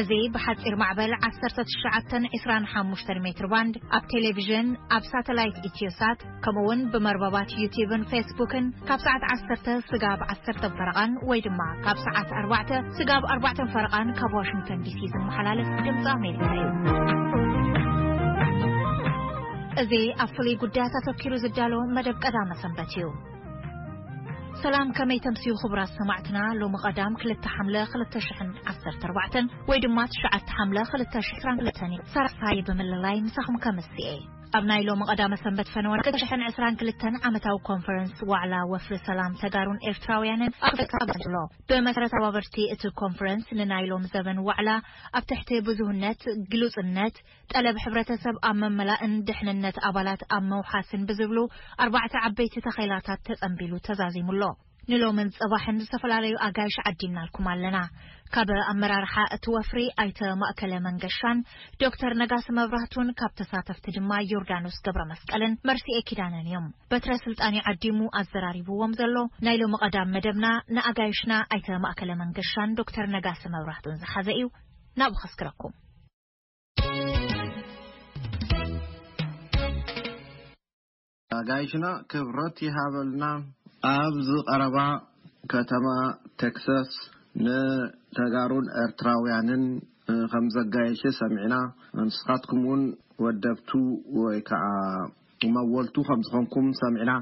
እዚ ብሓፂር ማዕበል ዓሰርተ ትሽዓተን ዕስራን ሓሙሽተን ሜትር ባንድ ኣብ ቴሌቭዥን ኣብ ሳተላይት ኢትዮሳት ከምኡ ውን ብመርበባት ዩቲብን ፌስቡክን ካብ ሰዓት ዓሰርተ ስጋብ ዓሰርተን ፈረቓን ወይ ድማ ካብ ሰዓት ኣርባዕተ ስጋብ ኣርባዕተን ፈረቓን ካብ ዋሽንግተን ዲሲ ዝመሓላለፍ ድምፂ ኣሜሪካ እዩ እዚ ኣብ ፍሉይ ጉዳያት ኣተኪሩ ዝዳሎ መደብ ቀዳመ ሰንበት እዩ ሰላም ከመይ ተምስዩ ክቡራት ሰማዕትና ሎሚ ቀዳም 2 ሓምለ 214 ወይ ድማ 9 ሓምለ 222 ሳራሳይ ብምልላይ ምሳኹም ከምስኤ ኣብ ናይ ሎሚ ቀዳመ ሰንበት ፈነወ ክልተ ሽሕን ዕስራን ክልተን ዓመታዊ ኮንፈረንስ ዋዕላ ወፍሪ ሰላም ተጋሩን ኤርትራውያንን ኣብ ኣፍሪካ ኣብ ቀጽሎ። ብመሰረት ኣዋበርቲ እቲ ኮንፈረንስ ንናይ ሎሚ ዘበን ዋዕላ ኣብ ትሕቲ ብዙህነት፣ ግሉጽነት፣ ጠለብ ሕብረተሰብ ኣብ መመላእን ድሕንነት ኣባላት ኣብ መውሓስን ብዝብሉ ኣርባዕተ ዓበይቲ ተኼላታት ተጸንቢሉ ተዛዚሙ ኣሎ። ንሎምን ጽባሕን ዝተፈላለዩ ኣጋይሽ ዓዲምናልኩም ኣለና። ካብ ኣመራርሓ እቲ ወፍሪ ኣይተ ማእከለ መንገሻን ዶክተር ነጋሲ መብራህቱን ካብ ተሳተፍቲ ድማ ዮርዳኖስ ገብረመስቀልን መርስኤ ኪዳነን እዮም። በትረ ስልጣን'ዩ ዓዲሙ ኣዘራሪብዎም ዘሎ። ናይ ሎሚ ቀዳም መደብና ንኣጋይሽና ኣይተ ማእከለ መንገሻን ዶክተር ነጋሲ መብራህቱን ዝሓዘ እዩ። ናብኡ ከስግረኩም። ኣጋይሽና ክብረት ይሃበልና። ኣብዚ ቀረባ ከተማ ቴክሰስ ንተጋሩን ኤርትራውያንን ከም ዘጋየሸ ሰሚዕና ንስኻትኩም እውን ወደብቱ ወይ ከኣ መወልቱ ከም ዝኾንኩም ሰሚዕና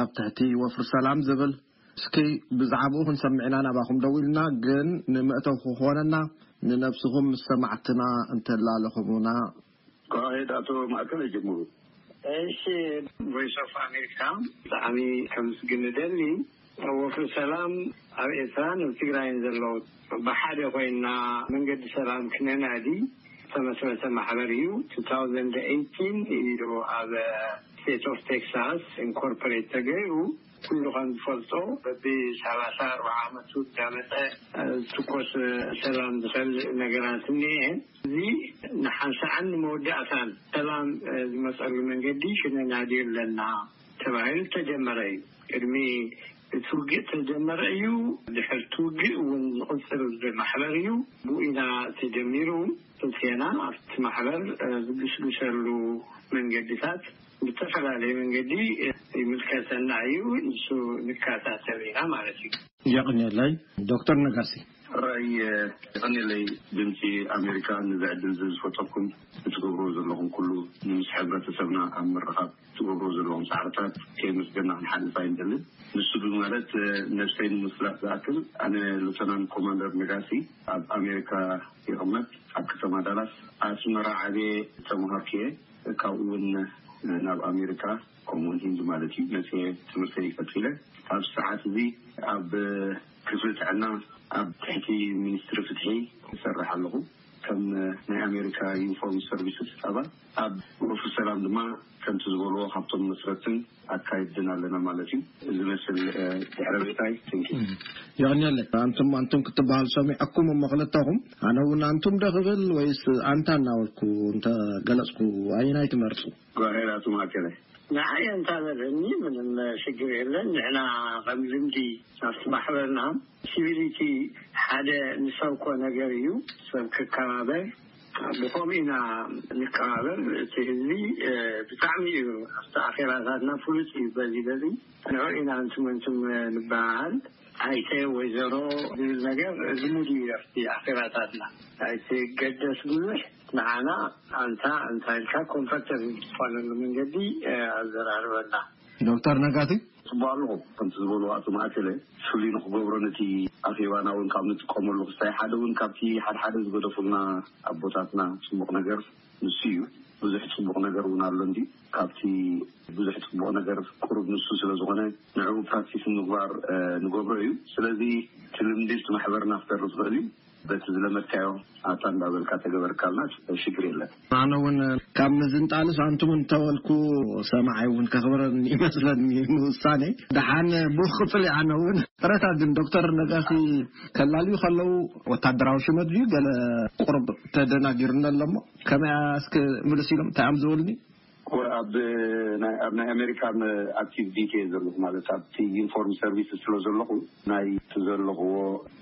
ኣብ ትሕቲ ወፍሪ ሰላም ዝብል እስኪ ብዛዕባኡ ክንሰምዕ ኢና ናባኹም ደዊልና ግን ንመእተው ክኾነና ንነብስኹም ምስ ሰማዕትና እንተላለኹሙና Go ahead ኣቶ ማእከለ ጀምሩ። እሺ ቮይስ ኦፍ ኣሜሪካ ብጣዕሚ ከምስግን እደሊ ወፍሪ ሰላም ኣብ ኤርትራን ኣብ ትግራይን ዘሎ ብሓደ ኮይና መንገዲ ሰላም ክነናዲ ዝተመስረተ ማሕበር እዩ ቱ ታውዘንድ ኤይቲን እዩ ኣብ ስቴት ኦፍ ቴክሳስ እንኮርፖሬት ተገይሩ ኩሉ ከም ዝፈልጦ በቢ ሰላሳ ኣርባዓ ዓመቱ እንዳመፀ ዝትኮስ ሰላም ዝኸልእ ነገራት እኒኤ እዚ ንሓንሳእን ንመወዳእታን ሰላም ዝመፀሉ መንገዲ ክነናድዮ ኣለና ተባሂሉ ዝተጀመረ እዩ። ቅድሚ እቲ ውግእ ዝተጀመረ እዩ፣ ድሕሪ እቲ ውግእ እውን ዝቕፅል ማሕበር እዩ። ብኢና ተጀሚሩ ተሲእና ኣብቲ ማሕበር ዝግስግሰሉ መንገድታት ብዝተፈላለየ መንገዲ ይምልከተና እዩ፣ ንሱ ንከታተል ኢና ማለት እዩ። የቕንየለይ ዶክተር ነጋሲ። ሕራይ የቀኔለይ ድምጺ ኣሜሪካ ንዚ ዕድል እዚ ዝፈጠርኩም ብትገብርዎ ዘለኹም ኩሉ ንምስ ሕብረተሰብና ኣብ ምርኻብ ትገብርዎ ዘለኹም ጻዕርታት ከየመስገና ክንሓልፍ ኣይንደልን ንሱ ብማለት ነብሰይ ንምፍላጥ ዝኣክል ኣነ ሉተናን ኮማንደር ነጋሲ ኣብ ኣሜሪካ ይቅመጥ ኣብ ከተማ ዳላስ ኣስመራ ዓብየ ዝተማሃርኩ እየ ካብኡ ውን ናብ ኣሜሪካ ከምኡ ውን ሂንዲ ማለት እዩ መጽየ ትምህርተይ ቀጺለ ኣብዚ ሰዓት እዚ ኣብ ክፍሊ ጥዕና ኣብ ትሕቲ ሚኒስትሪ ፍትሒ እሰርሕ ኣለኹ። ከም ናይ ኣሜሪካ ዩኒፎርምድ ሰርቪስስ ኣባል፣ ኣብ ወርፊ ሰላም ድማ ከምቲ ዝበልዎ ካብቶም መስረትትን ኣካየድትን ኣለና ማለት እዩ። እዚ መስል ድሕረ ባይታይ Thank you። የቕንየለይ። ኣንቱም ኣንቱም ክትበሃሉ ሰሚዐኩም እሞ ክልተኹም ኣነ እውን ኣንቱም ዶ ክብል ወይስ ኣንታ እናበልኩ እንተ ገለጽኩ ኣየናይ ትመርጹ? ጓሄር ኣቶ ማእከለ ንዓይ ኣንታ በለኒ ምንም ሽግር የለን ንሕና ከም ልምዲ ኣብቲ ማሕበርና ሲቪሊቲ ሓደ ንሰብኮ ነገር እዩ ሰብ ክከባበር ብከምኡ ኢና ንከባበር እቲ ህዝቢ ብጣዕሚ እዩ ኣብቲ ኣኼባታትና ፍሉጥ እዩ በዚ በዚ ንዑ ኢና እንቱም እንቱም ንበሃሃል ኣይተ ወይዘሮ ዝብል ነገር ልሙድ እዩ ኣብቲ ኣኼባታትና ኣይትገደስ ብዙሕ ንዓና ኣንታ እንታይ ኢልካ ኮንፈርተብል ብዝኾነሉ መንገዲ ኣዘራርበና። ዶክተር ነጋሲ። ጽቡቕ ኣለኹ ከምቲ ዝበሉ ኣቶ ማእከለ ፍሉይ ንኽገብሮ ነቲ ኣኼባና እውን ካብ ንጥቀመሉ ክስታይ ሓደ እውን ካብቲ ሓድሓደ ዝገደፉልና ኣቦታትና ጽቡቕ ነገር ንሱ እዩ ብዙሕ ጽቡቅ ነገር ውን ኣሎ እንዲ ካብቲ ብዙሕ ጽቡቅ ነገር ቁሩብ ንሱ ስለ ዝኮነ ንዕኡ ፕራክቲስ ንምግባር ንገብሮ እዩ ስለዚ እቲ ልምዲ ኣብቲ ማሕበርና ክተርፍ ይክእል እዩ በቲ ዝለመድካዮ ኣታ እንዳ በልካ ተገበርካልና ሽግር የለን። ኣነ ውን ካብ ምዝንጣልስ ኣንቱም እንተ በልኩ ሰማዒ ውን ከክብረኒ ይመስለኒ ንውሳኔይ። ደሓን ብኡክቅጽል እየ ኣነ ውን። ቅረታ ግን ዶክተር ነጋሲ ከላልዩ ከለዉ ወታደራዊ ሽመት ድዩ ገለ ቁሩብ ተደናጊሩኒ ኣሎ እሞ ከመይ እያ እስኪ ምልስ ኢሎም እንታይ እዮም ዝብሉኒ ኩር ኣብ ኣብ ናይ ኣሜሪካ ኣክቲቭ ዲቲ እየ ዘለኹ ማለት ኣብቲ ዩኒፎርም ሰርቪስ ስለ ዘለኹ ናይ እቲ ዘለኽዎ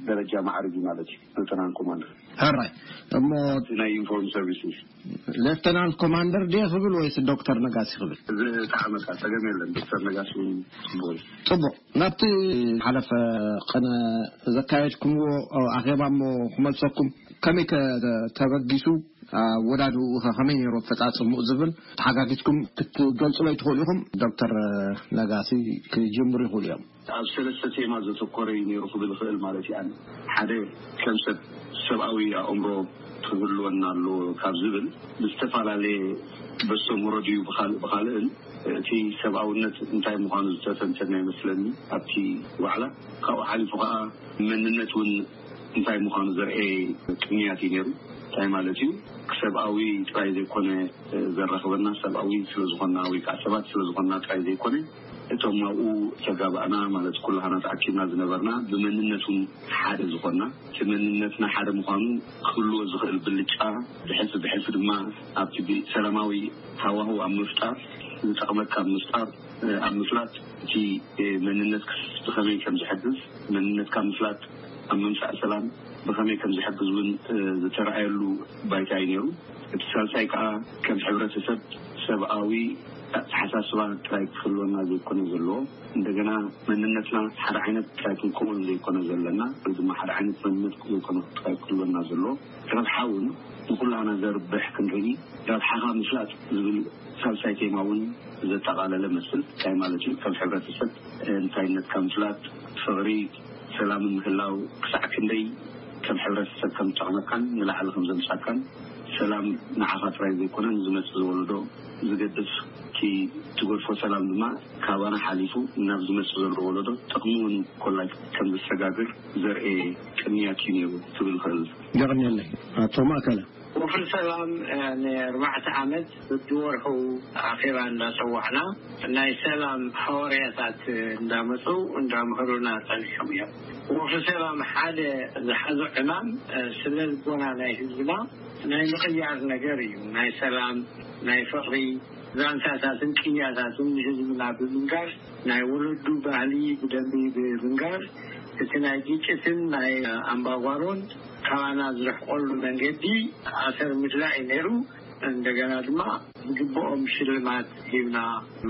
ደረጃ ማዕርግ እዩ ማለት እዩ ሌፍተናንት ኮማንደር ሕራይ እሞ እቲ ናይ ዩኒፎርም ሰርቪስ ሌፍተናንት ኮማንደር ድየ ክብል ወይስ ዶክተር ነጋሲ ክብል እዚ ተዓመታ ፀገም የለን ዶክተር ነጋሲ እውን ፅቡቅ እዩ ፅቡቅ ናብቲ ዝሓለፈ ቅነ ዘካየድኩምዎ ኣኼባ እሞ ክመልሰኩም፣ ከመይ ከ ተበጊሱ፣ ኣወዳድብኡ ከ ከመይ ነይሩ ኣፈጻጽምኡ ዝብል ተሓጋጊዝኩም ክትገልጹለይ ትኽእሉ ኢኹም? ዶክተር ነጋሲ ክጅምሩ ይኽእሉ እዮም። ኣብ ሰለስተ ቴማ ዘተኮረ እዩ ነይሩ ክብል እኽእል ማለት እየ ኣነ። ሓደ ከም ሰብ ሰብኣዊ ኣእምሮ ክህልወና ኣለዎ ካብ ዝብል ብዝተፈላለየ በሶም ውረድዩ ብኻልእ ብኻልእን፣ እቲ ሰብኣውነት እንታይ ምዃኑ ዝተተንተነ ይመስለኒ ኣብቲ ዋዕላ። ካብኡ ሓሊፉ ከኣ መንነት እውን እንታይ ምዃኑ ዘርእየ ቅንያት እዩ ነይሩ። እንታይ ማለት እዩ ሰብኣዊ ጥራይ ዘይኮነ ዘራኽበና፣ ሰብኣዊ ስለ ዝኾንና ወይ ከኣ ሰባት ስለ ዝኾንና ጥራይ ዘይኮነ እቶም ኣብኡ ዝተጋባእና ማለት ኩላህና ተኣኪብና ዝነበርና ብመንነት እውን ሓደ ዝኾንና እቲ መንነትና ሓደ ምዃኑ ክህልዎ ዝኽእል ብልጫ ብሕልፊ ብሕልፊ ድማ ኣብቲ ሰላማዊ ሃዋህው ኣብ ምፍጣር ዝጠቕመካ ኣብ ምፍጣር ኣብ ምፍላጥ እቲ መንነትካ ብኸመይ ከም ዝሕግዝ መንነትካ ምፍላጥ ኣብ ምምፃእ ሰላም ብኸመይ ከም ዝሕግዝ እውን ዝተረኣየሉ ባይታ እዩ ነይሩ። እቲ ሳልሳይ ከዓ ከም ሕብረተሰብ ሰብኣዊ ኣተሓሳስባ ጥራይ ክህልወና ዘይኮነ ዘለዎ እንደገና መንነትና ሓደ ዓይነት ጥራይ ክንከውን ዘይኮነ ዘለና ወይ ድማ ሓደ ዓይነት መንነት ዘይኮነ ጥራይ ክህልወና ዘለዎ ረብሓ እውን ንኹላህና ዘርብሕ ክንርኢ ረብሓኻ ምፍላጥ ዝብል ሳልሳይ ቴማ እውን ዘጠቓለለ መስል እንታይ ማለት እዩ ከም ሕብረተሰብ እንታይነትካ ምፍላጥ ፍቕሪ ሰላምን ምህላው ክሳዕ ክንደይ ከም ሕብረተሰብ ከም ዝጠቕመካን ንላዕሊ ከም ዘምጻካን ሰላም ንዓኻ ጥራይ ዘይኮነ ንዝመጽእ ዝወለዶ ዝገድፍ እቲ ትገድፎ ሰላም ድማ ካባና ሓሊፉ ናብ ዝመጽእ ዘሎ ወለዶ ጥቕሚ እውን ኮላይ ከም ዘሰጋግር ዘርኤ ቅንያት እዩ ነይሩ ክብል እኽእል። የቐንየለይ ኣቶ ማእከለ። ወፍሪ ሰላም ንኣርባዕተ ዓመት በቢወርሑ ኣኼባ እንዳጸዋዕና ናይ ሰላም ሃዋርያታት እንዳመጹ እንዳምሀሩና ጸኒሖም እዮም። ወፍሪ ሰላም ሓደ ዝሓዞ ዕማም ስነልቦና ናይ ህዝብና ናይ ምቕያር ነገር እዩ። ናይ ሰላም ናይ ፍቕሪ ዛንታታትን ቅያታትን ንህዝብና ብምንጋር ናይ ወለዱ ባህሊ ብደንቢ ብምንጋር እቲ ናይ ግጭትን ናይ ኣምባጓሮን ካባና ዝርሕቆሉ መንገዲ ኣሰር ምድላይ እዩ ነይሩ። እንደገና ድማ ዝግብኦም ሽልማት ሂብና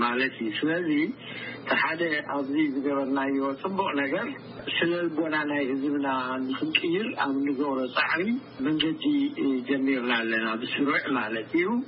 ማለት እዩ። ስለዚ እቲ ሓደ ኣብዚ ዝገበርናዮ ፅቡቕ ነገር ስነልቦና ናይ ህዝብና ንኽንቅይር ኣብ እንገብሮ ፃዕሪ መንገዲ ጀሚርና ኣለና ብስሩዕ ማለት እዩ።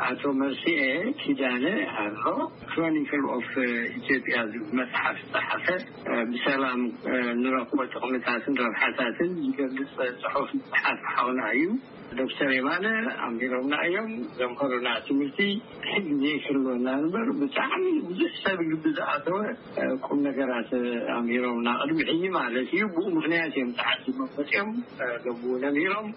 ኣቶ መርስኤ ኪዳነ ኣሎ ክሮኒክል ኦፍ ኢትዮጵያ ዝብል መፅሓፍ ዝፀሓፈ ብሰላም ንረኽቦ ጥቕምታትን ረብሓታትን ዝገልፅ ፅሑፍ ዝፀሓፈ ሓውና እዩ። ዶክተር የማነ ኣንቢሮምና እዮም ዘምሀሩና ትምህርቲ ሕጂ ዘይክህልወና እምበር ብጣዕሚ ብዙሕ ሰብ ልቢ ዝኣተወ ቁም ነገራት ኣምሂሮምና ቅድሚ ሕጂ ማለት እዩ ብኡ ምክንያት እዮም ፃዓዱ መፅኦም ሎሚ እውን ኣምሂሮም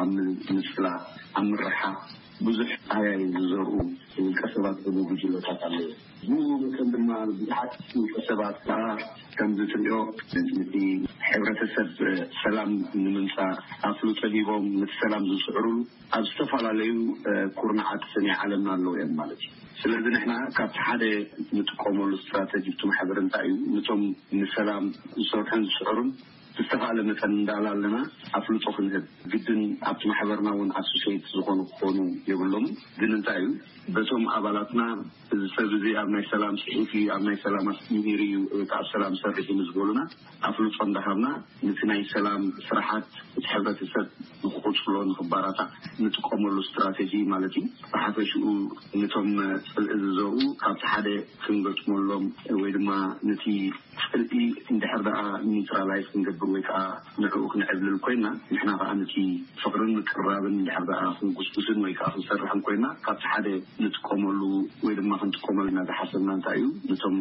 ኣብ ምምስላ፣ ኣብ ምርሓ ብዙሕ ኣያይ ዝዘርኡ ውልቀ ሰባት ዝብሉ ጉጅለታት ኣለዉ። ብኡ መጠን ድማ ብዙሓት ውልቀ ሰባት ከኣ ከምዚ ትሪኦ ነቲ ሕብረተሰብ ሰላም ንምምጻእ ኣፍሉ ጠቢቦም ነቲ ሰላም ዝጽዕሩሉ ኣብ ዝተፈላለዩ ኩርናዓት ሰሜን ዓለምና ኣለዉ እዮም ማለት እዩ። ስለዚ ንሕና ካብቲ ሓደ ንጥቀመሉ ስትራተጂ እቲ ማሕበር እንታይ እዩ ንቶም ንሰላም ዝሰርሑን ዝጽዕሩን ብዝተኻእለ መጠን እንዳላለና ኣፍልጦ ክንህብ ግድን ኣብቲ ማሕበርና ውን ኣሶሴይት ዝኾኑ ክኾኑ የብሎምን ግን እንታይ እዩ በቶም ኣባላትና እዚ ሰብ እዚ ኣብ ናይ ሰላም ጽሒፍ እዩ ኣብ ናይ ሰላም ኣስተምሂሪ እዩ ወይ ከኣ ኣብ ሰላም ሰርሕ እዩ ንዝበሉና ኣፍልጦ እንዳሃብና ነቲ ናይ ሰላም ስራሓት እቲ ሕብረተሰብ ንክቕጽሎ ንክባራታዕ ንጥቀመሉ ስትራተጂ ማለት እዩ ብሓፈሽኡ ነቶም ጽልኢ ዝዘርኡ ካብቲ ሓደ ክንገጥመሎም ወይ ድማ ነቲ ሕርቂ እንድሕር ደኣ ኒውትራላይዝ ክንገብር ወይ ከኣ ንዕኡ ክንዕብልል ኮይና፣ ንሕና ከኣ ንቲ ፍቕርን ምቅርራብን እንድሕር ደኣ ክንጉስጉስን ወይ ከኣ ክንሰርሕን ኮይና፣ ካብቲ ሓደ ንጥቀመሉ ወይ ድማ ክንጥቀመሉ ኢልና ዝሓሰብና እንታይ እዩ፣ ነቶም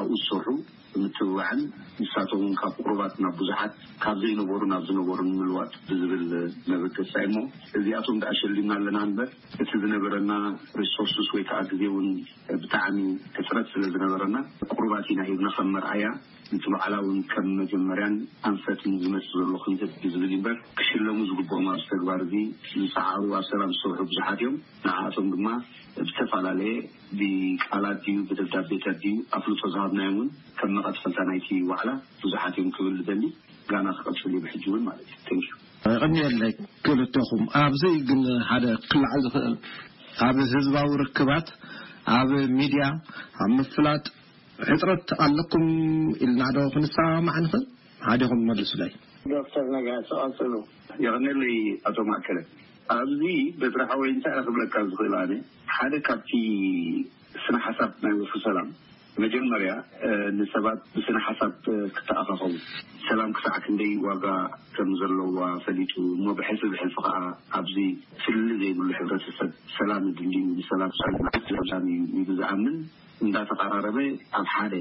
ኣብኡ ዝሰርሑ ብምትብባዕን ንሳቶም እውን ካብ ቁሩባት ናብ ብዙሓት፣ ካብ ዘይነበሩ ናብ ዝነበሩ ንምልዋጥ ብዝብል መበገስታ እዩ እሞ፣ እዚኣቶም ደኣ ሸሊምና ኣለና እንበር። እቲ ዝነበረና ሪሶርስስ ወይ ከኣ ግዜ እውን ብጣዕሚ ሕጽረት ስለ ዝነበረና ቁሩባት ኢና ሂብና ከም መርኣያ ነቲ በዓላ እውን ከም መጀመርያን ኣንፈትን ዝመጽእ ዘሎ ክንህብ ብዝብል እምበር ክሽለሙ ዝግብኦም ኣብዚ ተግባር እዚ ዝጸዓሩ ኣብ ሰላም ዝሰርሑ ብዙሓት እዮም ንዓኣቶም ድማ ብዝተፋላለየ ብቃላት ድዩ ብደብዳቤታት ድዩ ኣፍልጦ ዝሃብናዮም እውን ከም መቐጸልታ ናይቲ ዋዕላ ብዙሓት እዮም ክብል ዝደሊ ጋና ክቕጽል እዩ ብሕጂ እውን ማለት እዩ። Thank you። የቐንየለይ ክልተኹም። ኣብዚ ግን ሓደ ክለዓል ዝኽእል ኣብ ህዝባዊ ርክባት ኣብ ሚድያ ኣብ ምፍላጥ ሕጽረት ኣለኩም ኢልና ዶ ክንሰማማዕ ንኽእል? ሓዲኹም መልሱለይ። ዶክተር ነጋሶ ቀጽሉ። የቐንየለይ ኣቶ ማእከለ። ኣብዚ በትሪ ሓወይ እንታይ እየ ክብለካ ዝኽእል ኣነ ሓደ ካብቲ ስነ ሓሳብ ናይ ወፍሪ ሰላም መጀመርያ ንሰባት ብስነ ሓሳብ ክተኣኻኸቡ ሰላም ክሳዕ ክንደይ ዋጋ ከም ዘለዋ ፈሊጡ እሞ ብሕልፊ ብሕልፊ ከኣ ኣብዚ ፍልልይ ዘይብሉ ሕብረተሰብ ሰላም የድሊ እዩ ንሰላም ሰላም እዩ ኢሉ ዝኣምን እንዳተቐራረበ ኣብ ሓደ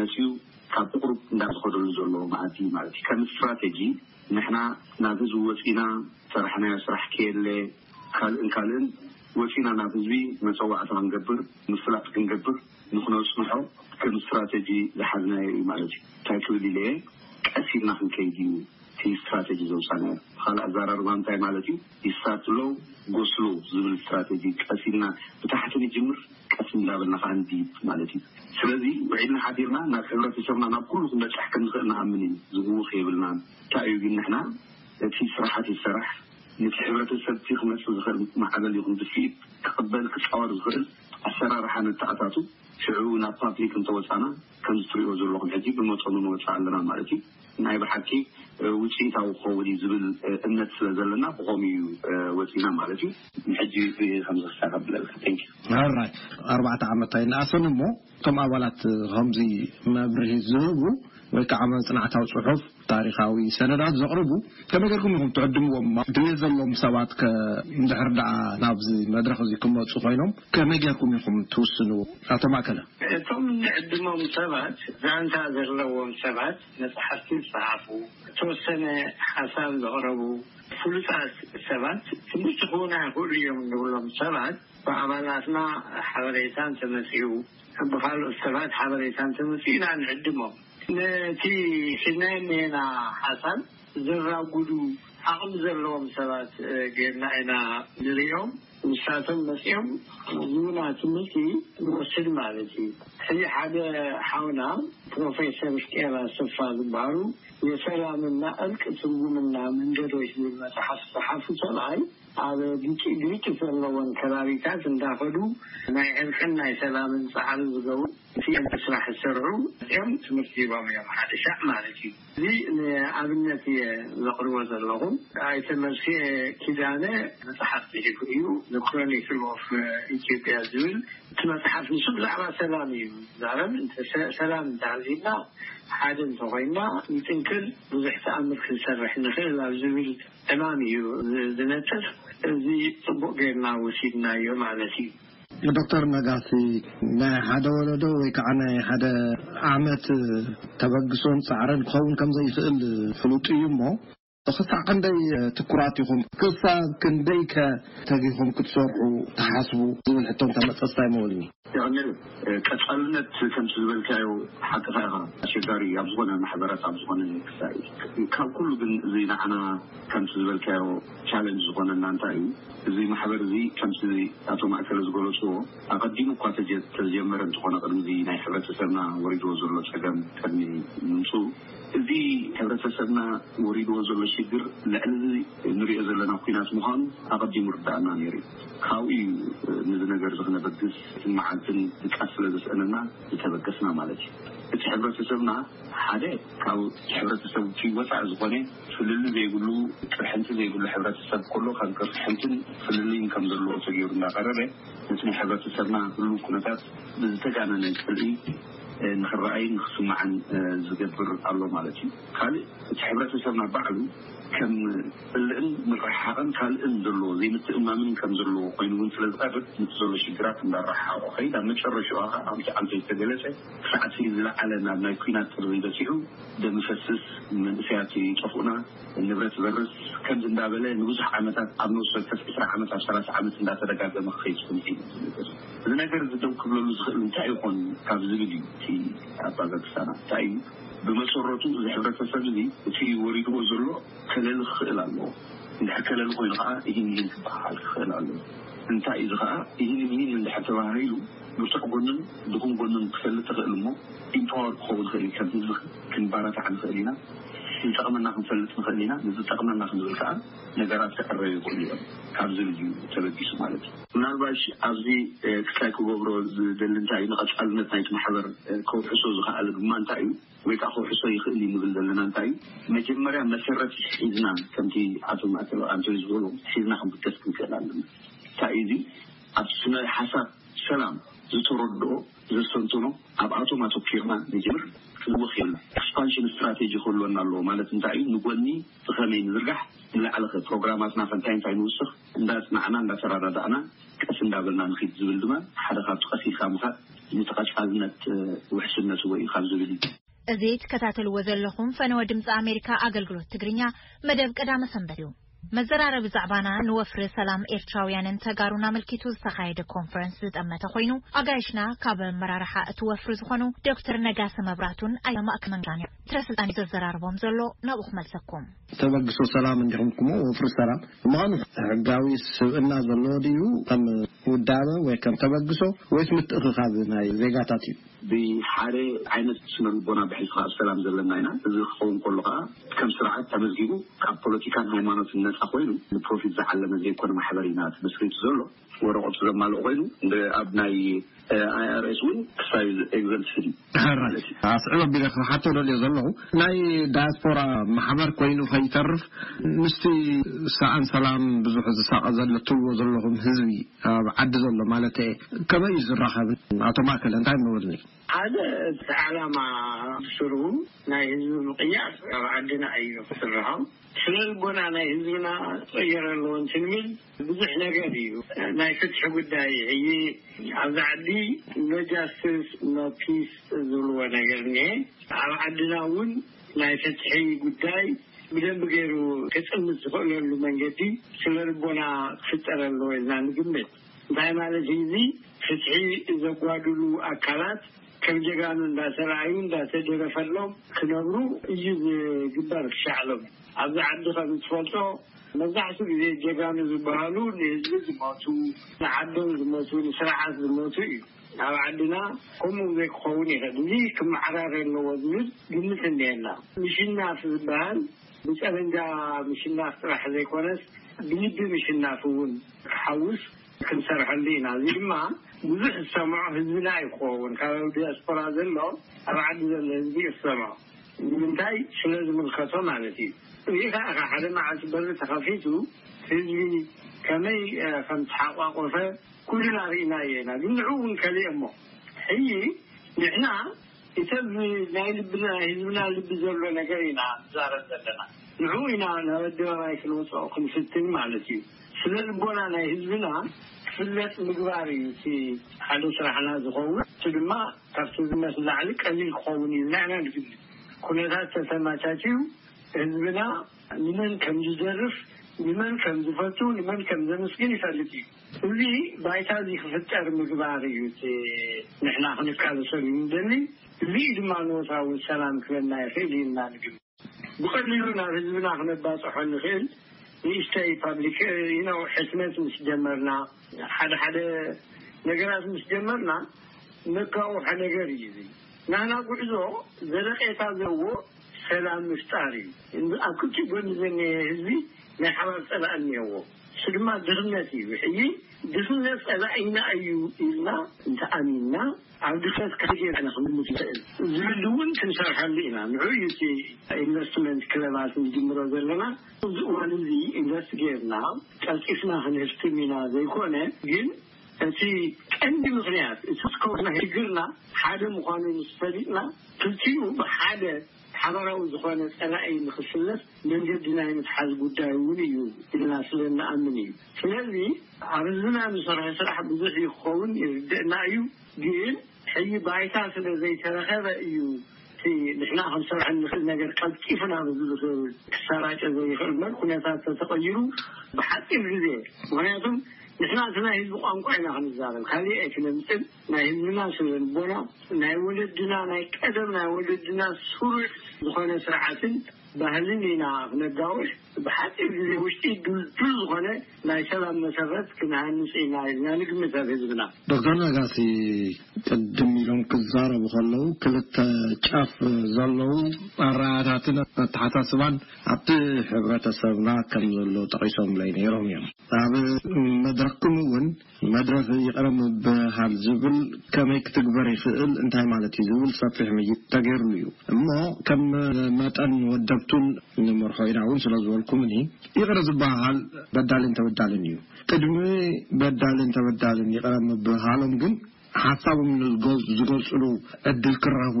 መጽዩ ካብ ቁሩብ እንዳ ዝኸደሉ ዘሎ መኣዲ እዩ ማለት እዩ። ከም ስትራተጂ ንሕና ናብ ህዝቢ ወጺና ዝሰራሕናዮ ስራሕ ከየለ ካልእን ካልእን ወጺና ናብ ህዝቢ መጸዋዕታ ክንገብር ምፍላጥ ክንገብር ንክነፅንሖ ከም ስትራተጂ ዝሓዝናዮ እዩ ማለት እዩ። እንታይ ክብል ኢለየ ቀስ ኢልና ክንከይድ እዩ እቲ ስትራተጂ ዘውፃእናዮ። ብካልእ ኣዘራርባ እንታይ ማለት እዩ ይሳትሎው ጎስሎው ዝብል ስትራተጂ ቀስ ኢልና ብታሕቲ ንጅምር ቀስ እንዳበልና ከዓ ንድይብ ማለት እዩ። ስለዚ ውዒልና ሓዲርና ናብ ሕብረተሰብና ናብ ኩሉ ክንበፅሕ ከምንኽእል ንኣምን እዩ። ዝህውኽ የብልናን። እንታይ እዩ ግን ንሕና እቲ ስራሓት ይሰራሕ ንቲ ሕብረተሰብ እቲ ክመፅእ ዝኽእል ማዕበል ይኹን ድፍኢት ክቕበል ክፃወር ዝኽእል ኣሰራርሓ ነተኣታቱ ሽዑ ናብ ፓፕሊክ እንተወፃና ከምዚ ትሪእዎ ዘለኹም ሕጂ ብመጠኑ ንወፅእ ኣለና ማለት እዩ። ናይ ብሓቂ ውፅኢታዊ ክኸውን እዩ ዝብል እምነት ስለ ዘለና ብኸምኡ እዩ ወፂእና ማለት እዩ። ንሕጂ እዚ ከምዚ ክሳብ ኣብለልካ። Thank you። Alright ኣርባዕተ ዓመት ኣይነኣሰን እሞ እቶም ኣባላት ኸምዚ መብርሂ ዚህቡ ወይ ከኣ መጽናዕታዊ ጽሑፍ፣ ታሪኻዊ ሰነዳት ዘቕርቡ፣ ከመይ ጌርኩም ኢኹም ትዕድምዎም? ድሌት ዘለዎም ሰባት ከ እንድሕር ደኣ ናብዚ መድረኽ እዚ ኪመጹ ዀይኖም ከመይ ጌርኩም ኢኹም ትውስንዎ? ኣቶ ማእከለ። እቶም እንዕድሞም ሰባት፣ ዛንታ ዘለዎም ሰባት፣ መጻሕፍቲ ዝጸሓፉ፣ እተወሰነ ሓሳብ ዘቕረቡ ፍሉጣት ሰባት፣ ትምህርቲ ኪህቡና ይኽእሉ እዮም እንብሎም ሰባት፣ ብኣባላትና ሓበሬታ እንተመጺኡ፣ ብካልኦት ሰባት ሓበሬታ እንተመጺኡ ኢና እንዕድሞም። ነቲ ፊናይን ንሄና ሓሳን ዘራጉዱ ዓቕሚ ዘለዎም ሰባት ገይርና ኢና ንርእዮም። ንሳቶም መጺኦም ክሕዝዉና ትምህርቲ ንወስድ ማለት እዩ። ሕጂ ሓደ ሓውና ፕሮፌሰር እስቅኤል ኣሰፋ ዝበሃሉ የሰላምና እርቅ ትርጉምና መንገዶች ዝብል መጽሓፍ ዝጸሓፉ ሰብኣይ፣ ኣብ ግጭ ግሪጭ ዘለወን ከባቢታት እንዳኸዱ ናይ ዕርቅን ናይ ሰላምን ጻዕሪ ዝገብሩ እቲ ስራሕ ዝሰርዑ መጺኦም ትምህርቲ ሂቦም እዮም ሓደ ሻዕ ማለት እዩ። እዚ ንኣብነት እየ ዘቕርቦ ዘለኹ። ኣይተ መልሴ ኪዳነ መጽሓፍ ጽሒፉ እዩ ክሮኒክል ኦፍ ኢትዮጵያ ዝብል እቲ መጽሓፍ ንሱ ብዛዕባ ሰላም እዩ ዝዛረብ እንተ ሰላም እንተሃልዩና ሓደ እንተኾይና ንጥንክር ብዙሕ ተኣምር ክንሰርሕ ንኽእል ኣብ ዝብል ዕማም እዩ ዝነጥፍ። እዚ ፅቡቕ ገይርና ወሲድናዮ ማለት እዩ። ዶክተር ነጋሲ፣ ናይ ሓደ ወለዶ ወይ ከዓ ናይ ሓደ ዓመት ተበግሶን ፃዕርን ክኸውን ከም ዘይኽእል ፍሉጥ እዩ እሞ፣ ኽሳዕ ክንደይ ትኩራት ኢኹም፣ ክሳብ ክንደይ ከ ተጊኹም ክትሰርሑ ትሓስቡ? ዝብል ሕቶ እንተመፀ እስታ ይመልኒ። የቀንየለይ ቀፃልነት ከምቲ ዝበልካዮ ሓቅካ ኢካ ኣሸጋሪ እዩ ኣብ ዝኮነ ማሕበራት ኣብ ዝኮነ ንቅሳይ እዩ ካብ ኩሉ ግን እዚ ንዓና ከምቲ ዝበልካዮ ቻለንጅ ዝኮነና እንታይ እዩ እዚ ማሕበር እዚ ከምቲ ኣቶ ማእከለ ዝገለፅዎ ኣቀዲሙ እኳ ተጀመረ እንተኮነ ቅድሚ እዚ ናይ ሕብረተሰብና ወሪድዎ ዘሎ ፀገም ቅድሚ ምምፅኡ እዚ ሕብረተሰብና ወሪድዎ ዘሎ ሽግር ልዕሊ እዚ እንሪኦ ዘለና ኩናት ምኳኑ ኣቀዲሙ ይርደኣና ነይሩ እዩ። ካብኡ እዩ ነዚ ነገር እዚ ክነበግስ መዓልትን ድቃስ ስለ ዘስእነና ዝተበገስና ማለት እዩ። እቲ ሕብረተሰብና ሓደ ካብ ሕብረተሰብቲ ወፃኢ ዝኾነ ፍልልይ ዘይብሉ ቅርሕንቲ ዘይብሉ ሕብረተሰብ ከሎ ከም ቅርሕንትን ፍልልይን ከም ዘለዎ ተገይሩ እንዳቐረበ ነቲ ናይ ሕብረተሰብና ህሉው ኩነታት ብዝተጋነነ ፅልኢ ንኽረኣይን ንኽስማዕን ዝገብር ኣሎ ማለት እዩ። ካልእ እቲ ሕብረተሰብና ባዕሉ ከም ጽልእን ምርሕሓቕን ካልእን ዘለዎ ዘይምትእምማምን ከም ዘለዎ ኮይኑ እውን ስለ ዝቐርብ ኑቲ ዘሎ ሽግራት እንዳረሓሓቖ ይኸይድ። ኣብ መጨረሽኡ ኸኣ ከምቲ ዓንተይ ዝተገለጸ ክሳዕ'ቲ ዝለዓለ ናብ ናይ ኩናት ጥርዚ በጺሑ ደም ይፈስስ፣ መንእሰያት ይጠፍኡና፣ ንብረት ይበርስ ከምዚ እንዳበለ ንብዙሕ ዓመታት ኣብ ነብሲ ወከፍ ዕስራ ዓመት ኣብ ሰላሳ ዓመት እንዳተደጋገመ ክኸይድ ጸኒሑ እዩ። እዚ ነገር እዚ ነገር'ዚ ደው ክብለሉ ዝኽእል እንታይ ይኾን ካብ ዝብል እዩ እቲ ኣባገግሳና እንታይ እዩ? ብመሰረቱ እዚ ሕብረተሰብ እዚ እቲ ወሪድዎ ዘሎ ከለሊ ክኽእል ኣለዎ። እንድሕር ከለሊ ኮይኑ ከኣ ኢሂን ምሂን ክበሃሃል ክኽእል ኣለዎ። እንታይ እዩ እዚ ከኣ ኢሂን ምሂን እንድሕር ተባሃሂሉ ብርቱዕ ጎኑን ድኹም ጎኑን ክፈልጥ ይኽእል እሞ ኢምፓወር ክኸውን ይኽእል እዩ። ከም ህዝቢ ክንባራታዕ ንኽእል ኢና። ዝጠቕመና ክንፈልጥ ንኽእል ኢና። ንዝጠቕመና ክንብል ከኣ። ነገራት ክዕረዩ ይኽእሉ እዮም ካብ ዝብል እዩ ተበጊሱ ማለት እዩ። ምናልባሽ ኣብዚ ትካይ ክገብሮ ዝደሊ እንታይ እዩ፣ ንቐፃልነት ናይቲ ማሕበር ከውሕሶ ዝኸኣለ ድማ እንታይ እዩ ወይ ከዓ ከውሕሶ ይኽእል እዩ ንብል ዘለና እንታይ እዩ፣ መጀመርያ መሰረት ሒዝና ከምቲ ኣቶ ማእከል ኣንቶኒ ዝበሎ ሒዝና ክንብገስ ክንክእል ኣለና። እንታይ እዩ እዚ ኣብ ስነ ሓሳብ ሰላም ዝተረድኦ ዘስተንትኖ ኣብኣቶም ኣተኲርና ንጀምር ክንወኽ የብልናን። ኤክስፓንሽን ስትራቴጂ ክህልወና ኣለዎ ማለት እንታይ እዩ፣ ንጎኒ። ብኸመይ ንዝርጋሕ፣ ንላዕሊኸ ፕሮግራማትና ከእንታይ እንታይ ንውስኽ፣ እንዳጽናዕና እንዳተረዳዳእና ቀስ እንዳበልና ንኺድ ዝብል ድማ ሓደ ካብቲ ቀስ ኢልካ ምኻድ ንተቐጻልነት ውሕስነት እወ እዩ ካብ ዝብል እዩ። እዚ ትከታተልዎ ዘለኹም ፈነወ ድምጺ ኣሜሪካ ኣገልግሎት ትግርኛ መደብ ቀዳመ ሰንበት እዩ። መዘራረቢ ዛዕባና ንወፍሪ ሰላም ኤርትራውያንን ተጋሩን ኣመልኪቱ ዝተኻየደ ኮንፈረንስ ዝጠመተ ኮይኑ ኣጋይሽና ካብ ኣመራርሓ እቲ ወፍሪ ዝኾኑ ዶክተር ነጋሰ መብራቱን ኣይተ ማእከ መንገሻን እዮም። ትረ ስልጣን እዩ ዘዘራርቦም ዘሎ ናብኡ ክመልሰኩም። ተበግሶ ሰላም እንዲኹም ክምኡ ወፍሪ ሰላም ንምዃኑ ሕጋዊ ስብእና ዘለዎ ድዩ ከም ውዳበ ወይ ከም ተበግሶ ወይስ ምትእኽኻብ ናይ ዜጋታት እዩ? ብሓደ ዓይነት ስነልቦና ብሕልፊ ኣብ ሰላም ዘለና ኢና። እዚ ክኸውን ከሎ ከኣ ከም ስርዓት ተመዝጊቡ ካብ ፖለቲካን ሃይማኖትን ነጻ ኮይኑ ንፕሮፊት ዝዓለመ ዘይኮነ ማሕበር ኢና ተመስሪቱ ዘሎ። ወረቀቱ ዘማልእ ኮይኑ ኣብ ናይ IRS ውን ክሳይ ኤግዘምትድ እዩ ማለት እዩ። ኣስዕብ ኣቢለ ክሓቶ ደልዮ ዘለኹ ናይ ዳያስፖራ ማሕበር ኮይኑ ከይተርፍ ምስቲ ሰኣን ሰላም ብዙሕ ዝሳቀ ዘሎ ትብልዎ ዘለኹም ህዝቢ ኣብ ዓዲ ዘሎ ማለተየ ከመይ እዩ ዝራኸብ ኣቶ ማእከለ እንታይ ምበልኒ? ሓደ እቲ ዓላማ ስሩ ናይ ህዝቢ ምቕያር ኣብ ዓድና እዩ ክስርሖ ስነልቦና ናይ ህዝብና ክቕየር ኣለዎ እንትንብል ብዙሕ ነገር እዩ ናይ ፍትሒ ጉዳይ ሕጂ ኣብዚ ዓዲ ኖ ጃስትስ ኖ ፒስ ዝብልዎ ነገር እኒሀ ኣብ ዓድና እውን ናይ ፍትሒ ጉዳይ ብደንቢ ገይሩ ክጥምት ዝኽእለሉ መንገዲ ስነልቦና ክፍጠር ኣለዎ ኢልና ንግምት እንታይ ማለት እዩ እዚ ፍትሒ ዘጓድሉ ኣካላት ከም ጀጋኑ እንዳተረኣዩ እንዳተደረፈሎም ክነብሩ እዩ ዝግበር ክሻዕ ሎሚ ኣብዚ ዓዲ ከም እትፈልጦ መብዛሕትኡ ግዜ ጀጋኑ ዝበሃሉ ንህዝቢ ዝሞቱ፣ ንዓዶም ዝሞቱ፣ ንስርዓት ዝሞቱ እዩ። ኣብ ዓድና ከምኡ እውን ዘይክኸውን ይኽእል። እዚ ክመሓራረ ኣለዎ ዝብል ግምት እኒሀና። ምሽናፍ ዝበሃል ብጠበንጃ ምሽናፍ ጥራሕ ዘይኮነስ ብልቢ ምሽናፍ እውን ክሓውስ ክንሰርሐሉ ኢና። እዚ ድማ ብዙሕ ዝሰምዖ ህዝብና እዩ ክኸውን። ካብ ኣብ ዲያስፖራ ዘሎ ኣብ ዓዲ ዘሎ ህዝቢ እዩ ክሰምዖ። ንምንታይ? ስለዝምልከቶ ማለት እዩ። እዚ ከኣ ካብ ሓደ መዓልቲ በሪ ተኸፊቱ ህዝቢ ከመይ ከም ተሓቋቖፈ ኩልና ርኢናዮ ኢና። ግን ንዕኡ እውን ከሊኦሞ። ሕጂ ንሕና እቲ ኣብ ናይ ልብና ናይ ህዝብና ልቢ ዘሎ ነገር ኢና ንዛረብ ዘለና። ንዕኡ ኢና ናብ ኣደባባይ ክንወጽኦ ክንፍትን ማለት እዩ። ስነ ልቦና ናይ ህዝብና ክፍለጥ ምግባር እዩ እቲ ሓደ ስራሕና ዝኸውን። እቲ ድማ ካብቲ ዝመስ ንላዕሊ ቀሊል ክኸውን እዩ ኢልና ኢና ንግምት። ኩነታት ተተማቻችዩ ህዝብና ንመን ከምዝደርፍ፣ ንመን ከምዝፈቱ፣ ንመን ከምዘምስግን ይፈልጥ እዩ። እዚ ባይታ እዚ ክፍጠር ምግባር እዩ እቲ ንሕና ክንቃለሰሉ ንደሊ። እዚ እዩ ድማ ንወትራዊ ሰላም ክበና ይኽእል እዩ ኢልና ንግምት። ብቐሊሉ ናብ ህዝብና ክነባፅሖ እንኽእል ንእሽተይ ፓብሊክ ዩነው ሕትመት ምስ ጀመርና፣ ሓደ ሓደ ነገራት ምስ ጀመርና ነጋውሖ ነገር እዩ እዚ። ናህና ጉዕዞ ዘለቄታ ዘለዎ ሰላም ምፍጣር እዩ። ኣብ ክልቲኡ ጎኒ ዘኒሀ ህዝቢ ናይ ሓባር ፀላኢ እኒሀዎ እሱ ድማ ድኽነት እዩ። ሕዚ ድኽነት ፀላኢና እዩ ኢልና እንተኣሚንና ኣብ ድኽነት ከመይ ገይርና ኢና ክንምልስ ንኽእል ዝብል እውን ክንሰርሐሉ ኢና። ንዑኡ እዩ እቲ ኢንቨስትመንት ክለባት ንጅምሮ ዘለና። ኣብዚ እዋን እዚ ኢንቨስት ገይርና ቀልጢፍና ክንህፍትም ኢና ዘይኮነ ግን፣ እቲ ቀንዲ ምኽንያት እቲ ዝከውና ሽግርና ሓደ ምዃኑ ምስ ፈሊጥና ክልቲኡ ብሓደ ሓባራዊ ዝኾነ ጸላኢ ንክስለፍ መንገዲ ናይ ምትሓዝ ጉዳይ እውን እዩ ኢልና ስለ እንኣምን እዩ። ስለዚ ኣብ ህዝብና ንሰርሖ ስራሕ ብዙሕ እዩ ክኸውን ይርደእና እዩ ግን፣ ሕጂ ባይታ ስለ ዘይተረኸበ እዩ እቲ ንሕና ክንሰርሖ እንኽእል ነገር ቀልጢፉ ናብ ህዝቢ ክሰራጨ ዘይኽእል እምበር ኩነታት ተተቐይሩ ብሓጺር ግዜ ምኽንያቱ ንሕና እቲ ናይ ህዝቢ ቋንቋ ኢና ክንዛረብ ካሊእ ኣይክነምጽን ናይ ህዝብና ስነ ልቦና ናይ ወለድና ናይ ቀደም ናይ ወለድና ስሩዕ ዝኾነ ስርዓትን ባህልን ኢና ክነጋውሕ ብሓጺር ግዜ ውሽጢ ድልዱል ዝኾነ ናይ ሰላም መሰረት ክንሃንጽ ኢና ኢልና ንግምት ኣብ ህዝብና። ዶክተር ነጋሲ ቅድም ኢሎም ክዛረቡ ከለዉ ክልተ ጫፍ ዘለዉ ኣረኣእታትን ኣተሓሳስባን ኣብቲ ሕብረተሰብና ከም ዘሎ ጠቒሶምለይ ነይሮም እዮም። ኣብ መድረኽኩም እውን መድረኽ ይቕረ ምብህሃል ዝብል ከመይ ክትግበር ይኽእል፣ እንታይ ማለት እዩ ዝብል ሰፊሕ ምይይጥ ተገይርሉ እዩ እሞ ከም መጠን ወደብቱን ንመርሖ ኢና እውን ስለ ዝበልኩምኒ ይቕረ ዝበህሃል በዳሊን ተበዳልን እዩ። ቅድሚ በዳሊን ተበዳልን ይቕረ ምብህሃሎም ግን ሓሳቦም ንዝገልፅሉ ዕድል ክረኽቡ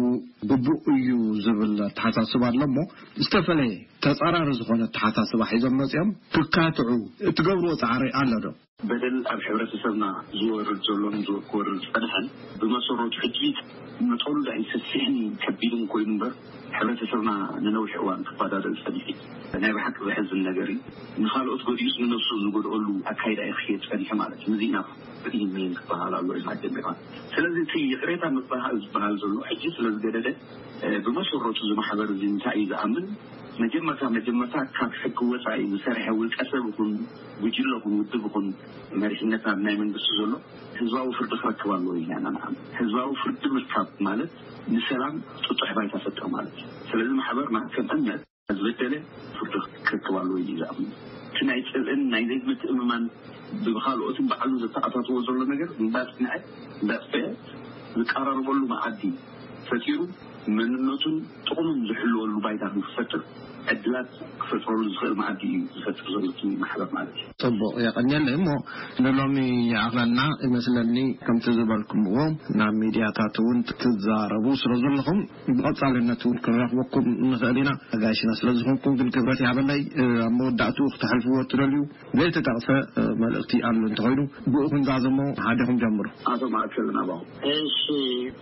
ግቡእ እዩ ዝብል ኣተሓሳስባ ኣሎ እሞ ዝተፈለየ ተፃራሪ ዝኾነ ኣተሓሳስባ ሒዞም መፂኦም ክካትዑ እትገብርዎ ፃዕሪ ኣሎ ዶ? በደል ኣብ ሕብረተሰብና ዝወርድ ዘሎን ክወርድ ዝጸንሐን ብመሰረቱ ሕጂ መጠኑ ዳሕዩ ሰፊሕን ከቢድን ኮይኑ እምበር ሕብረተሰብና ንነዊሕ እዋን ክፋዳደል ጸኒሑ እዩ። ናይ ብሓቂ ዘሕዝን ነገር እዩ። ንኻልኦት ጎዲኡስ ንነብሱ ዝጎድኣሉ ኣካይዳ እዩ ክኸይድ ጸኒሑ ማለት እዩ። እዚ ኢና ፍትሒ ሜን ክበሃል ኣሎ ኢልና ጀሚርና። ስለዚ እቲ ይቕሬታ ምብህሃል ዝበሃል ዘሎ ሕጂ ስለ ዝገደደ ብመሰረቱ እዚ ማሕበር እዚ እንታይ እዩ ዝኣምን መጀመርታ መጀመርታ ካብ ሕጊ ወጻኢ ዝሰርሐ ውልቀሰብ ይኹን ጉጅለ ኹን ውድብ ኹን መሪሕነት ኣብ ናይ መንግስቱ ዘሎ ህዝባዊ ፍርዲ ክረክብ ኣለዎ ኢልና ኢና ንኣምን። ህዝባዊ ፍርዲ ምርካብ ማለት ንሰላም ጥጡሕ ባይታ ፈጥር ማለት እዩ። ስለዚ ማሕበርና ከም እምነት ዝበደለ ፍርዱ ክረክብ ኣለዎ ኢሉ እዩ ዝኣምን። እቲ ናይ ጽልእን ናይ ዘይምትእምማን ብብኻልኦትን ባዕሉን ዘተኣታትዎ ዘሎ ነገር እንዳጽንዐ እንዳጥፍኤ ዝቀራረበሉ መኣዲ ፈጢሩ፣ መንነቱን ጥቕሙን ዝሕልወሉ ባይታ ንክፈጥር ዕድላት ክፈጥረሉ ዝኽእል መኣዲ እዩ ዝፈጥር ዘሎ እቲ ማሕበር ማለት እዩ። ጽቡቕ የቐንየለይ እሞ ንሎሚ ይዓቕለልና ይመስለኒ ከምቲ ዝበልኩምዎ ናብ ሚድያታት እውን ትዛረቡ ስለ ዘለኹም ብቐጻልነት እውን ክንረኽበኩም ንኽእል ኢና ኣጋይሽና ስለ ዝኾንኩም ግን ክብረት ይሃበለይ ኣብ መወዳእትኡ ክተሕልፍዎ እትደልዩ ዘይተጠቕሰ መልእኽቲ ኣሎ እንተኾይኑ ብኡ ክንዛዘሞ ሓዲኹም ጀምሩ። ኣቶ ማእከል ናባኹም። እሺ።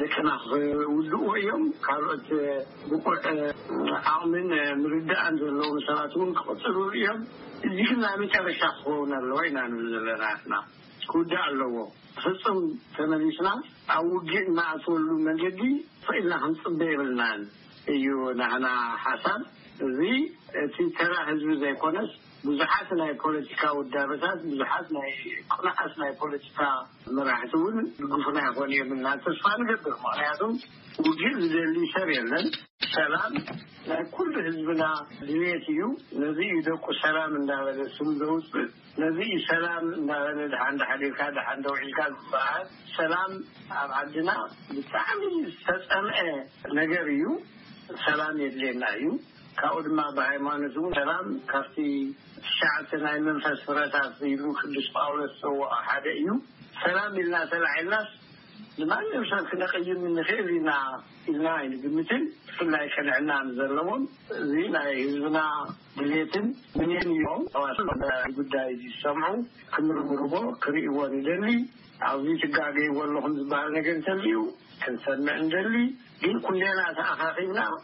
ደቅና ክውልኡ እዮም ካልኦት ብቑዕ ዓቕምን ምርዳእን ዘለዎም ሰባት እውን ክቕፅሉ እዮም እዚ ግን ናይ መጨረሻ ክኸውን ኣለዎ ኢና ንብል ዘለና ንሕና ክውዳእ ኣለዎ ብፍፁም ተመሊስና ኣብ ውግእ እንኣትወሉ መንገዲ ፈኢልና ክንፅበ የብልናን እዩ ናህና ሓሳብ እዚ እቲ ተራ ህዝቢ ዘይኮነስ ብዙሓት ናይ ፖለቲካ ውዳበታት፣ ብዙሓት ናይ ቅኑዓት ናይ ፖለቲካ መራሕቲ እውን ክድግፉና ይኾኑ እዮም ኢልና ተስፋ ንገብር። ምኽንያቱ ውግእ ዝደሊ ሰብ የለን። ሰላም ናይ ኩሉ ህዝብና ድልየት እዩ። ነዚ እዩ ደቁ ሰላም እንዳበለ ስም ዘውፅእ። ነዚ እዩ ሰላም እንዳበለ ደሓን እንዳ ሓዲርካ ደሓን እንዳ ውዒልካ ዝበሃል። ሰላም ኣብ ዓድና ብጣዕሚ ዝተፀምአ ነገር እዩ። ሰላም የድልየና እዩ። ካብኡ ድማ ብሃይማኖት እውን ሰላም ካብቲ ትሽዓተ ናይ መንፈስ ፍረታት ኢሉ ቅዱስ ጳውሎስ ዝጸውዖ ሓደ እዩ። ሰላም ኢልና ተላዒልናስ ንማንም ሰብ ክነቕይም ንኽእል ኢና ኢልና ኣይንግምትን፣ ብፍላይ ቅንዕና ንዘለዎም። እዚ ናይ ህዝብና ድሌትን ምንዮን እዩ። ሰባት ነዚ ጉዳይ እዚ ዝሰምዑ ክምርምርዎ ክርእይዎ ንደሊ። ኣብዚ ትጋገይዎ ኣለኹም ዝበሃል ነገር እንተልዩ ክንሰምዕ ንደሊ። ግን ኩሌና ተኣኻኺብና፣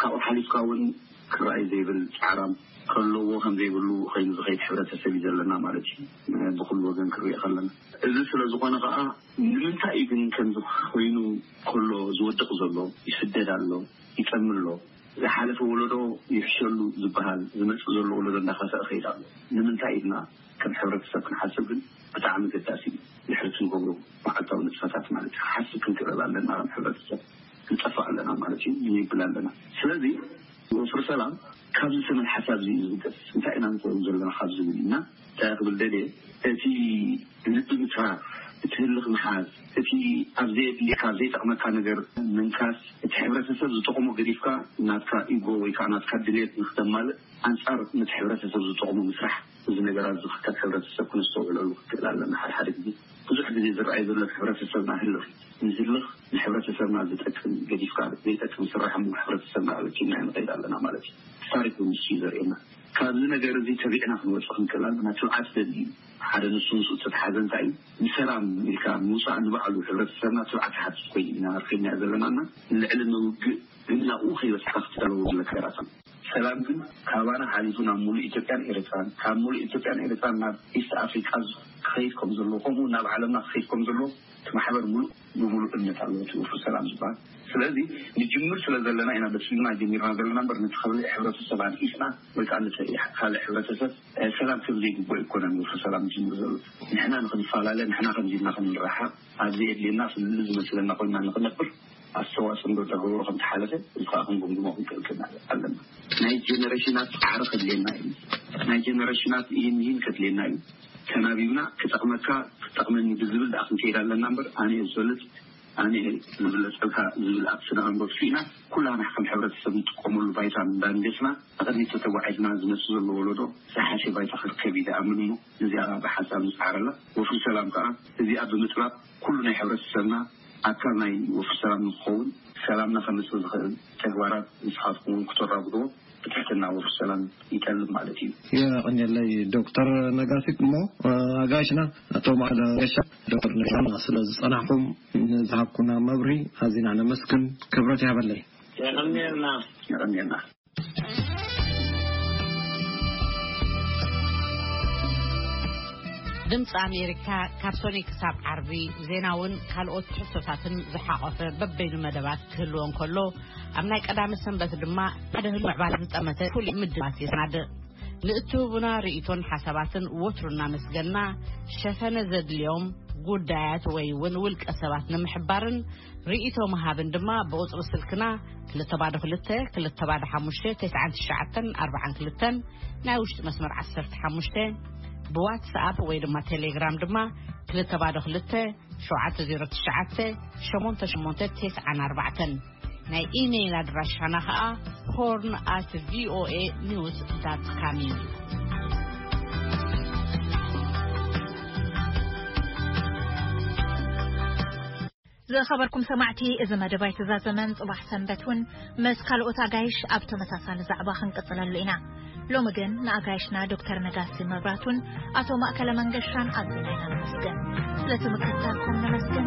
ካብኡ ሓሊፍካ እውን ክረኣይ ዘይብል ጻዕራም ከለዎ ከም ዘይብሉ ኮይኑ ዝኸይድ ሕብረተሰብ እዩ ዘለና ማለት እዩ ብኹሉ ወገን ክንሪኦ ከለና። እዚ ስለ ዝኾነ ከኣ ንምንታይ እዩ ግን ከምዚ ኮይኑ ከሎ ዝወድቕ ዘሎ፣ ይስደድ ኣሎ፣ ይጠሚ ኣሎ፣ ዝሓለፈ ወለዶ ይሕሸሉ ዝበሃል ዝመጽእ ዘሎ ወለዶ እንዳኸፍኣ ይኸይድ ኣሎ ንምንታይ ኢልና ከም ሕብረተሰብ ክንሓስብ ግን ብጣዕሚ ኣገዳሲ እዩ። ድሕሪ እቲ ንገብሮ መዓልታዊ ንጥፈታት ማለት እዩ ክሓስብ ክንክእለል ኣለና ከም ሕብረተሰብ። ክንጠፍእ ኣለና ማለት እዩ ይብል ኣለና ስለዚ ወፍሪ ሰላም ካብዚ ሰነድ ሓሳብ እዚ እዩ ዝገስ እንታይ ኢና ንከውን ዘለና ካብ ዝብል እና እንታይ ክብል ደልየ እቲ ልቢ ምትራፍ እቲ ህልኽ ምሓዝ እቲ ኣብ ዘየድልየካ ኣብ ዘይጠቕመካ ነገር ምንካስ እቲ ሕብረተሰብ ዝጠቕሞ ገዲፍካ ናትካ ኢጎ ወይ ከዓ ናትካ ድሌት ንክተማልእ ኣንፃር ነቲ ሕብረተሰብ ዝጠቕሞ ምስራሕ እዚ ነገራት እዚ ክከብ ሕብረተሰብ ክነስተውዕለሉ ክንክእል ኣለና ሓደ ሓደ ግዜ ብዙሕ ግዜ ዝረኣይ ዘሎ ኣብ ሕብረተሰብና ህልኽ እዩ እዚ ህልኽ ንሕብረተሰብና ዝጠቅም ገዲፍካ ዘይጠቅም ይስራሕ ኣብ መንጎ ሕብረተሰብና ኣበኪልና ንኸይድ ኣለና ማለት እዩ እቲ ታሪክ ውን ንሱ እዩ ዘርእየና ካብዚ ነገር እዚ ተቢዕና ክንወጽእ ክንክእል ኣለና ትብዓት ዘድሊ እዩ ሓደ ንሱ ምስኡ ዝተትሓዘ እንታይ እዩ ንሰላም ኢልካ ምውጻእ ንባዕሉ ሕብረተሰብና ትብዓት ይሓትት ኮይኑ ኢና ንርኸይድና ዘለና እና ንልዕሊ ምውግእ ግን ናብኡ ከይበጽሕካ ክትዳለዎ ዘለካ ነገራት ኣሎ። ሰላም ግን ካባና ሓሊፉ ናብ ሙሉእ ኢትዮጵያን ኤረትራን ካብ ሙሉእ ኢትዮጵያን ኤረትራን ናብ ኢስት ኣፍሪቃ ክኸይድ ከም ዘለዎ ከምኡ ውን ናብ ዓለምና ክኸይድ ከም ዘለዎ እቲ ማሕበር ሙሉእ ብሙሉእ እምነት ኣለዎ እቲ ወፍሪ ሰላም ዝባሃል ስለዚ ንጅምር ስለ ዘለና ኢና በትሪና ጀሚርና ዘለና እምበር ነቲ ከብልዕ ሕብረተሰብ ኣንኢስና ወይ ከኣ ነቲ ካልእ ሕብረተሰብ ሰላም ከም ዘይግብኦ ኣይኮነን ወፍሪ ሰላም ዝጅምር ዘሎ ንሕና ንክንፈላለ ንሕና ከምዚ ኢልና ክንራሓቕ ኣብ ዘየድልየና ፍልልይ ዝመስለና ኮይና ንክነብር ኣስተዋፅኦ እንዳተገበሮ ከምተሓለፈ እዚ ከዓ ክንግምግሞ ክንክእልክና ኣለና። ናይ ጀነሬሽናት ፃዕሪ ከድልየና እዩ። ናይ ጀነሬሽናት ኢሂን ምሂን ከድልየና እዩ። ተናቢብና ክጠቕመካ ክጠቕመኒ ብዝብል ድኣ ክንከይድ ኣለና እምበር ኣነ እየ ዝበልፅ ኣነ እየ ዝብለፀልካ ዝብል ኣብ ስነ ኣእምሮ ትፊእና ኩላህና ከም ሕብረተሰብ ንጥቀመሉ ባይታ እንዳንገስና ንቕድሚት ተተጓዒዝና ዝመፅእ ዘሎ ወለዶ ዝሓሸ ባይታ ክርከብ እዩ ድኣምን እሞ ነዚኣ ብሓንሳብ ንፅዓረላ። ወፍሪ ሰላም ከዓ እዚኣ ብምጥባቕ ኩሉ ናይ ሕብረተሰብና ኣካል ናይ ወፍሪ ሰላም ንክኸውን ሰላምና ከምፅእ ዝኽእል ተግባራት ንስኻትኩም እውን ክተራጉድዎ ብትሕትና ወፍሪ ሰላም ይጠልብ ማለት እዩ። የቐንየለይ ዶክተር ነጋሲት እሞ ኣጋይሽና ኣቶ ማዕበል መንገሻ ዶክተር ነጋሲት ስለ ዝፀናሕኹም ንዝሃብኩና መብርሂ ኣዚና ነመስግን ክብረት ይሃበለይ። የቐንየልና የቐንየልና። ድምፂ ኣሜሪካ ካብ ሶኒ ክሳብ ዓርቢ ዜናውን ካልኦት ትሕሶታትን ዝሓቆፈ በበይኑ መደባት ክህልዎ እንከሎ ኣብ ናይ ቀዳሚ ሰንበት ድማ ሓደ ህል ምዕባል ዝጠመተ ፍሉይ ምድባት የሰናድእ ንእትህቡና ርእቶን ሓሳባትን ወትሩ እናመስገና ሸፈነ ዘድልዮም ጉዳያት ወይ እውን ውልቀ ሰባት ንምሕባርን ርእይቶ ምሃብን ድማ ብቑጽሪ ስልክና ክልተ ባዶ ክልተ ክልተ ባዶ ሓሙሽተ ተስዓን ትሽዓተን ኣርብዓን ክልተን ናይ ውሽጢ መስመር ዓሰርተ ሓሙሽተ ብዋትስኣፕ ወይ ድማ ቴሌግራም ድማ ክልተ ባዶ ክልተ ሸውዓተ ዜሮ ትሽዓተ ሸሞንተ ሸሞንተ ተስዓን ኣርባዕተን ናይ ኢሜይል ኣድራሻና ከዓ ሆርን ኣት ቪኦኤ ኒውስ ዳት ካም እዩ ዝኸበርኩም ሰማዕቲ እዚ መደብ ኣይተዛዘመን ጽባሕ ሰንበት እውን ምስ ካልኦት ኣጋይሽ ኣብ ተመሳሳሊ ዛዕባ ክንቅጽለሉ ኢና ሎሚ ግን ንኣጋይሽና ዶክተር ነጋሲ መብራቱን ኣቶ ማእከለ መንገሻን ኣዝና ኢና ነመስግን ስለቲ ምክትታልኩም ነመስግን